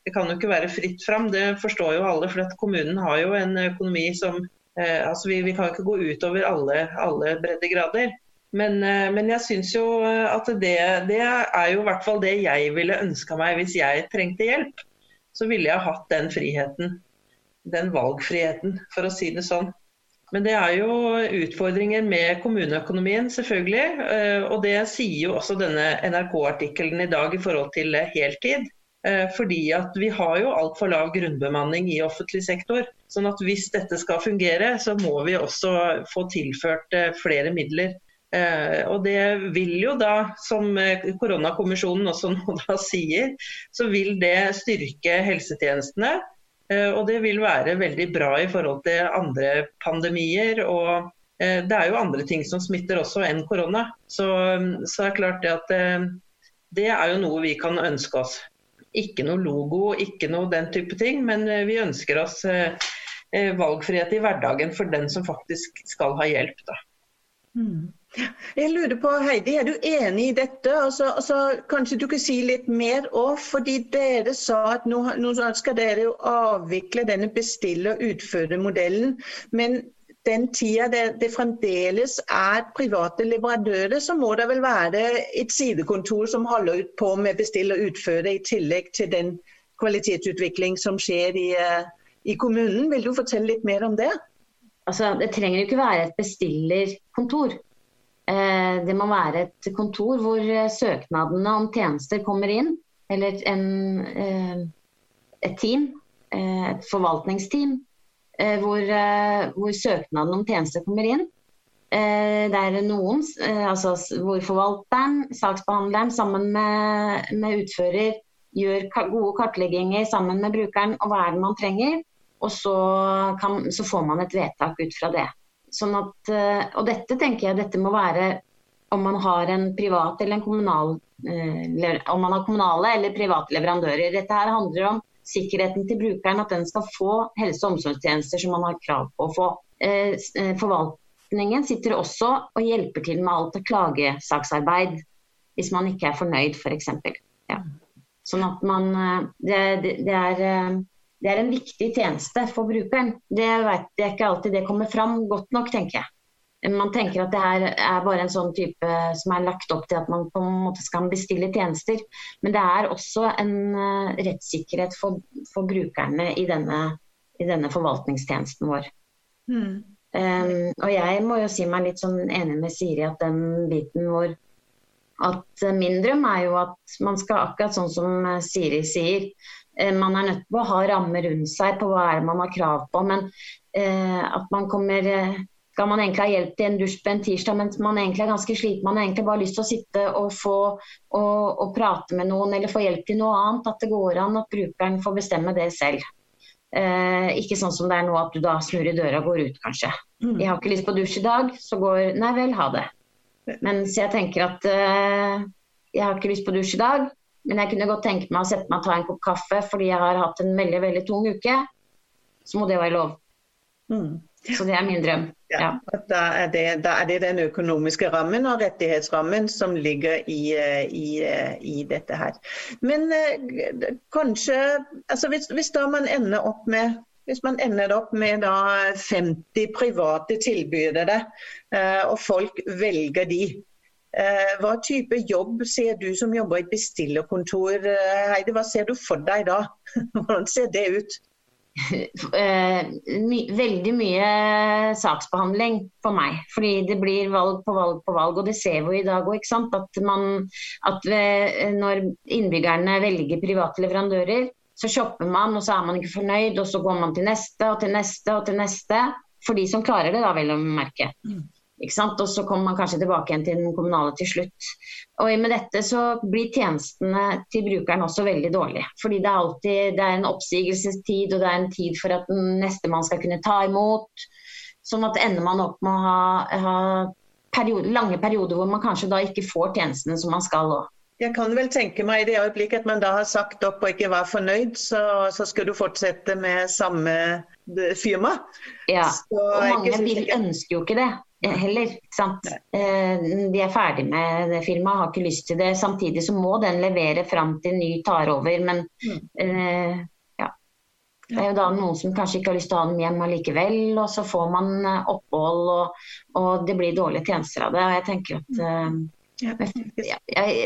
Det kan jo ikke være fritt fram, det forstår jo alle. For kommunen har jo en økonomi som eh, altså vi, vi, kan ikke gå utover alle, alle breddegrader. Men, eh, men, jeg syns jo eh, at det, det, er jo i hvert fall det jeg ville ønska meg hvis jeg trengte hjelp. Så ville jeg hatt den friheten. Den valgfriheten, for å si det sånn. Men det er jo utfordringer med kommuneøkonomien, selvfølgelig. Eh, og det sier jo også denne NRK-artikkelen i dag i forhold til heltid. Fordi at vi har jo altfor lav grunnbemanning i offentlig sektor. Sånn at hvis dette skal fungere, så må vi også få tilført flere midler. Eh, og det vil jo da, som eh, koronakommisjonen også nå da sier, så vil det styrke helsetjenestene. Eh, og det vil være veldig bra i forhold til andre pandemier. og det er jo andre ting som smitter også enn korona. Så, så er klart det at det er jo noe vi kan ønske oss. Ikke noe logo, ikke noe den type ting, men vi ønsker oss valgfrihet i hverdagen for den som faktisk skal ha hjelp. Da. Mm. Jeg lurer på, Heidi, Er du enig i dette? Altså, altså, kanskje du kan si litt mer òg. fordi Dere sa at nå, nå, skal dere jo avvikle denne bestille- og utføre-modellen. Men den tida det, det, fremdeles er private leverandører, så må det vel være et sidekontor som holder ut på med bestill og utføre, i tillegg til den kvalitetsutvikling som skjer i, eh, i kommunen. Vil du fortelle litt mer om det? Altså, det trenger jo ikke være et bestillerkontor. Eh, det må være et kontor hvor eh, søknadene om tjenester kommer inn. Eller en, et team, et forvaltningsteam, hvor, hvor søknaden om tjenester kommer inn. Det er noen, altså hvor forvalteren, saksbehandleren sammen med, med utfører gjør gode kartlegginger sammen med brukeren og hva er det man trenger. Og så, kan, så får man et vedtak ut fra det. Sånn at, eh, og dette tenker jeg dette må være om man har en privat eller en kommunal eh, om man har kommunale eller private leverandører. Dette her handler om sikkerheten til brukeren, at den skal få helse- og omsorgstjenester som man har krav på å få. Eh, forvaltningen sitter også og hjelper til med alt klagesaksarbeid hvis man ikke er fornøyd, f.eks. For ja. Sånn at man eh, det, det, er, eh, det, er, en viktig tjeneste for brukeren. Det, vet, det er ikke alltid det kommer fram godt nok, tenker jeg. Man tenker at det her er bare en sånn type som er lagt opp til at man på en måte skal bestille tjenester. Men det er også en uh, rettssikkerhet for, for brukerne i denne, i denne, forvaltningstjenesten vår. Mm. Um, og jeg må jo si meg litt sånn enig med Siri at den biten hvor at min drøm er jo at man skal akkurat sånn som eh, Siri sier, man er nødt til å ha rammer rundt seg på hva er det man har krav på. Men uh, at man kommer skal man egentlig ha hjelp til en dusj på en tirsdag, mens man egentlig er ganske sliten. Man har egentlig bare lyst til å sitte og få og, og prate med noen eller få hjelp til noe annet. At det går an at brukeren får bestemme det selv. Eh, ikke sånn som det er nå at du da snur i døra og går ut, kanskje. Mm. Jeg har ikke lyst på dusj i dag, så går Nei vel, ha det. Mens jeg tenker at eh, jeg har ikke lyst på dusj i dag, men jeg kunne godt tenke meg å sette meg og ta en kopp kaffe fordi jeg har hatt en veldig, veldig tung uke. Så må det være lov. Mm. Så det er min drøm. Ja. Da, er det, da, er det, den økonomiske rammen og rettighetsrammen som ligger i, i, i dette her. Men eh, kanskje altså hvis, hvis, da man ender opp med hvis man ender opp med da 50 private tilbydere, eh, og folk velger de, eh, hva type jobb ser du som jobber i et bestillerkontor? Heidi, hva ser du for deg da? Hvordan ser det ut? Eh, my, veldig mye saksbehandling for meg. Fordi det blir valg på valg på valg. Og det ser vi i dag òg. At, man, at vi, når innbyggerne velger private leverandører, så shopper man, og så er man ikke fornøyd. Og så går man til neste og til neste og til neste. For de som klarer det, da, vel å merke. Mm. Og så kommer man kanskje tilbake igjen til den kommunale til slutt. Og med dette så blir tjenestene til brukeren også veldig dårlige. Fordi det er alltid det er en oppsigelsestid, og det er en tid for at nestemann skal kunne ta imot. Sånn at ender man opp med å ha, ha periode, lange perioder hvor man kanskje da ikke får tjenestene som man skal. òg. Jeg kan vel tenke meg i det øyeblikket man da har sagt opp og ikke var fornøyd, så, så skal du fortsette med samme firma. Ja, og mange vil ønsker jo ikke det heller. Eh, de er ferdig med det firmaet, har ikke lyst til det. Samtidig så må den levere fram til ny tar over. Men mm. eh, ja. Det er jo da noen som kanskje ikke har lyst til å ha dem hjem allikevel. Og så får man eh, opphold, og, og det blir dårlige tjenester av det. Og jeg tenker at eh, ja,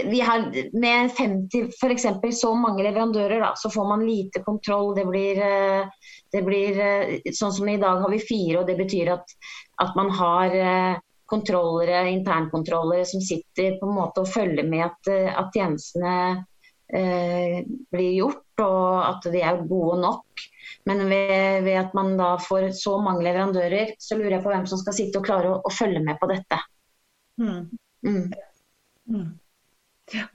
vi har, med 50 eksempel så mange leverandører, da, så får man lite kontroll. Det blir, eh, det blir, eh, sånn som i dag har vi fire, og det betyr at, at man har eh, kontrollere, internkontrollere som sitter på en måte og følger med at, at tjenestene eh, blir gjort, og at de er gode nok. Men ved, ved, at man da får så mange leverandører, så lurer jeg på hvem som skal sitte og klare å, å følge med på dette. Mm. Mm. Mm. Ja.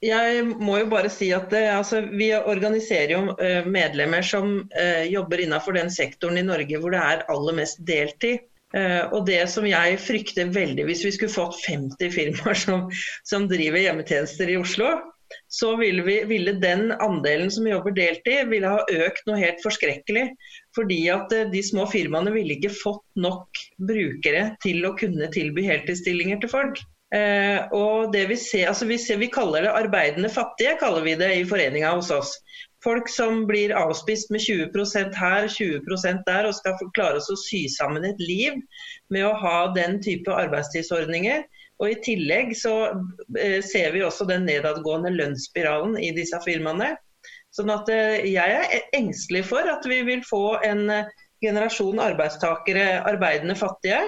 Jeg må jo bare si at det, altså, Vi organiserer jo medlemmer som eh, jobber innenfor den sektoren i Norge hvor det er aller mest deltid. Uh, og det som jeg frykter veldig, Hvis vi skulle fått 50 firmaer som, som driver hjemmetjenester i Oslo, så ville, vi, ville, den andelen som jobber deltid, ville ha økt noe helt forskrekkelig. Fordi at de små firmaene ville ikke fått nok brukere til å kunne tilby heltidsstillinger til folk. Eh, og det Vi ser, altså vi, ser, vi kaller det arbeidende fattige, kaller vi det i foreninga hos oss. Folk som blir avspist med 20% her, 20 der, og skal klare å sy sammen et liv med å ha den type arbeidstidsordninger. Og I tillegg så eh, ser vi også den nedadgående lønnsspiralen i disse firmaene. Sånn at eh, Jeg er engstelig for at vi vil få en eh, generasjon arbeidstakere, arbeidende fattige,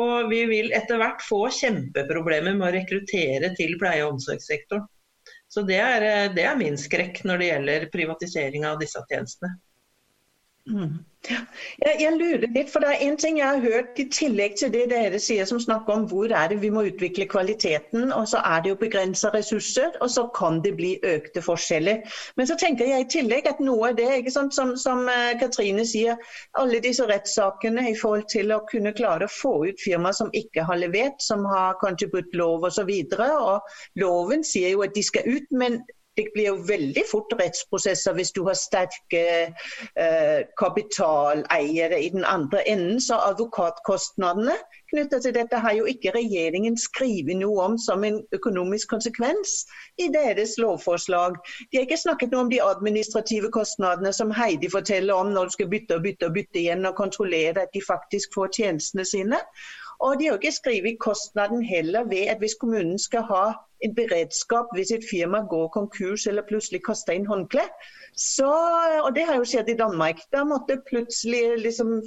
og vi vil etter hvert få kjempeproblemer med å rekruttere til pleie- og omsorgssektoren. Så det er, det er min skrekk når det gjelder privatisering av disse tjenestene. Mm. Jeg, lurer litt, for Det er en ting jeg har hørt i tillegg til det dere sier, som snakker om hvor er det vi må utvikle kvaliteten. og Så er det jo begrensa ressurser, og så kan det bli økte forskjeller. Men så tenker jeg i tillegg at noe av det, ikke sant, som, som uh, Katrine sier, alle disse rettssakene i forhold til å kunne klare å få ut firmaer som ikke har levert, som har kanskje brutt lov osv. Loven sier jo at de skal ut, men Det blir jo veldig fort rettsprosesser hvis du har sterke eh, kapitaleiere i den andre enden. Så advokatkostnadene knyttet til dette har jo ikke regjeringen skrevet noe om som en økonomisk konsekvens i deres lovforslag. De har ikke snakket noe om de administrative kostnadene som Heidi forteller om når du skal bytte og bytte og bytte igjen og kontrollere at de faktisk får tjenestene sine. Og de har ikke skrevet kostnaden heller ved at hvis kommunen skal ha en beredskap hvis et firma går konkurs eller plutselig kaster inn håndkle. Så, og det har jo skjedd i Danmark. Da måtte plutselig liksom,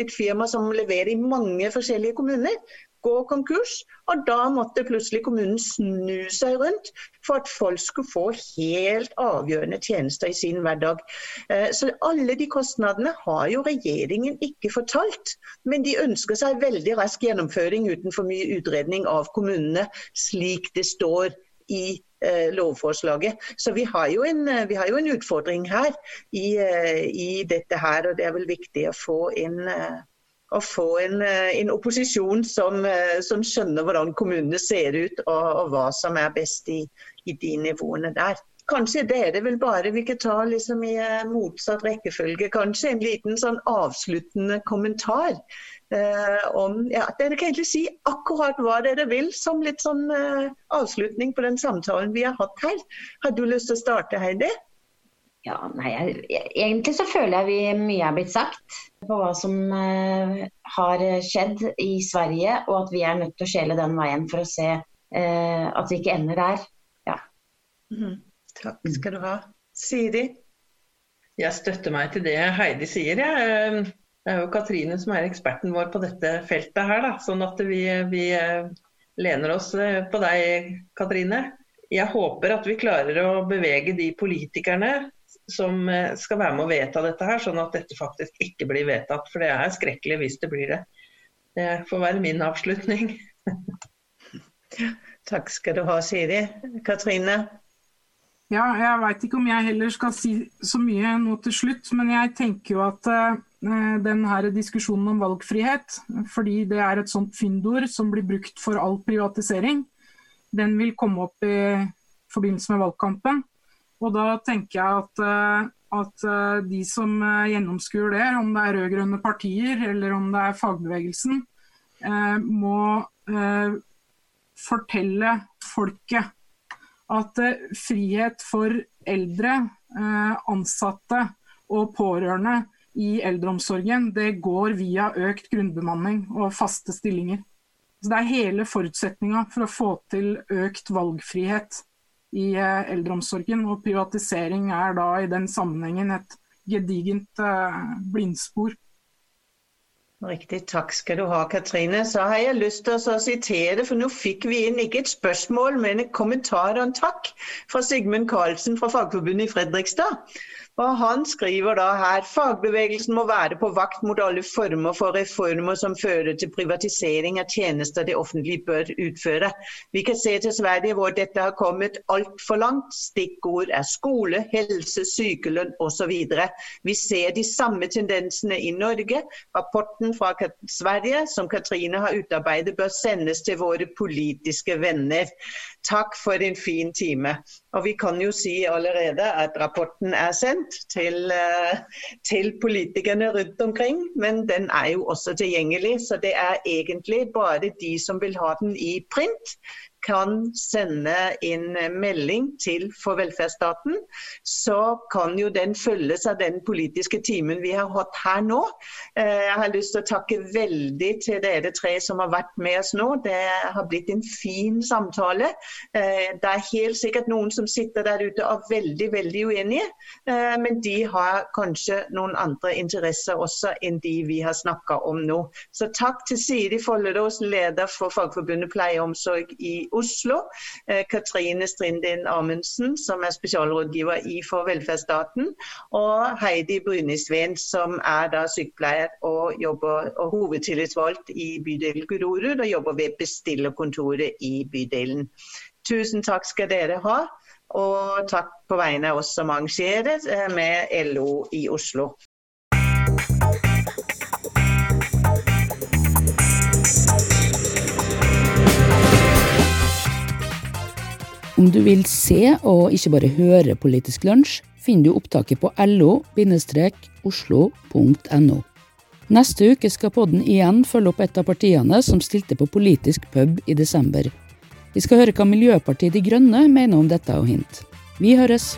et firma som leverer i mange forskjellige kommuner, gå konkurs. Og da måtte plutselig kommunen snu seg rundt for at folk skulle få helt avgjørende tjenester i sin hverdag. Eh, så alle de kostnadene har jo regjeringen ikke fortalt. Men de ønsker seg veldig rask gjennomføring uten for mye utredning av kommunene, slik det står i eh, lovforslaget. Så vi har, en, eh, vi har, jo en, utfordring her i, i, dette her, og det er vel viktig å få inn å få en, eh, en opposisjon som, eh, som, skjønner hvordan kommunene ser ut og, og hva som er best i, i, de nivåene der. Kanskje dere vil bare vi ta liksom i eh, motsatt rekkefølge. Kanskje en liten sånn avsluttende kommentar. Eh, om, ja, dere kan egentlig si akkurat hva dere vil som litt sånn eh, avslutning på den samtalen vi har hatt her. Har du lyst til å starte, Heidi? Ja, nei, jeg, Egentlig så føler jeg vi mye er blitt sagt på hva som eh, har skjedd i Sverige, og at vi er nødt til å skjele den veien for å se eh, at vi ikke ender der. Ja. Mm. Takk skal du ha. Siri? Jeg støtter meg til det Heidi sier. Jeg. Eh, det er jo Katrine som er eksperten vår på dette feltet her. Da. Sånn at vi, vi lener oss på deg, Katrine. Jeg håper at vi klarer å bevege de politikerne som eh, skal være med å vedta dette her, sånn at dette faktisk ikke blir vedtatt. For det er skrekkelig hvis det blir det. Det får være min avslutning. Takk skal du ha, Siri. Katrine? Ja, jeg veit ikke om jeg heller skal si så mye nå til slutt, men jeg tenker jo at uh, den her diskusjonen om valgfrihet, fordi det er et sånt fyndord som blir brukt for all privatisering, den vil komme opp i forbindelse med valgkampen. Og da tenker jeg at, eh, at eh, de som eh, gjennomskuer det, om det er rød-grønne partier eller om det er fagbevegelsen, må fortelle folket at frihet for eldre, ansatte og pårørende i eldreomsorgen, det går via økt grunnbemanning og faste stillinger. Så Det er hele forutsetninga for å få til økt valgfrihet i eh, eldreomsorgen. Og privatisering er da i den sammenhengen et gedigent eh, blindspor. Riktig, takk skal du ha, Katrine. Så har jeg lyst til å sitere, for nå fikk vi inn ikke et spørsmål, men en kommentar og en takk fra Sigmund Karlsen fra Fagforbundet i Fredrikstad. Og Han skriver da her fagbevegelsen må være på vakt mot alle former for reformer som fører til privatisering av tjenester det offentlige bør utføre. Vi kan se til Sverige hvor dette har kommet altfor langt. Stikkord er skole, helse, sykelønn osv. Vi ser de samme tendensene i Norge. Rapporten fra Sverige som Katrine har utarbeidet bør sendes til våre politiske venner. Takk for din fin time. Og Vi kan jo si allerede at rapporten er sendt til, eh, til, politikerne rundt omkring, men den er jo også tilgjengelig. Så det er egentlig bare de som vil ha den i print, kan sende inn melding til For velferdsstaten, så kan jo den følges av den politiske timen vi har hatt her nå. Eh, jeg har lyst til å takke veldig til dere tre som har vært med oss nå. Det har blitt en fin samtale. Eh, det er helt sikkert noen som sitter der ute og er veldig, veldig uenige, eh, men de har kanskje noen andre interesser også enn de vi har snakka om nå. Så takk til Siri Follerås, leder for Fagforbundet pleie og omsorg i Oslo. Eh, Katrine Strindin Amundsen, som er spesialrådgiver i For velferdsstaten. Og Heidi Brynisveen, som er da sykepleier og, jobber, og hovedtillitsvalgt i bydelen Gudorud, og jobber ved bestillerkontoret i bydelen. Tusen takk skal dere ha. Og takk på vegne av oss som arrangerer eh, med LO i Oslo. Om du vil se og ikke bare høre Politisk lunsj, finner du opptaket på lo-oslo.no. Neste uke skal podden igjen følge opp et av partiene som stilte på politisk pub i desember. Vi skal høre hva Miljøpartiet De Grønne mener om dette og hint. Vi høres!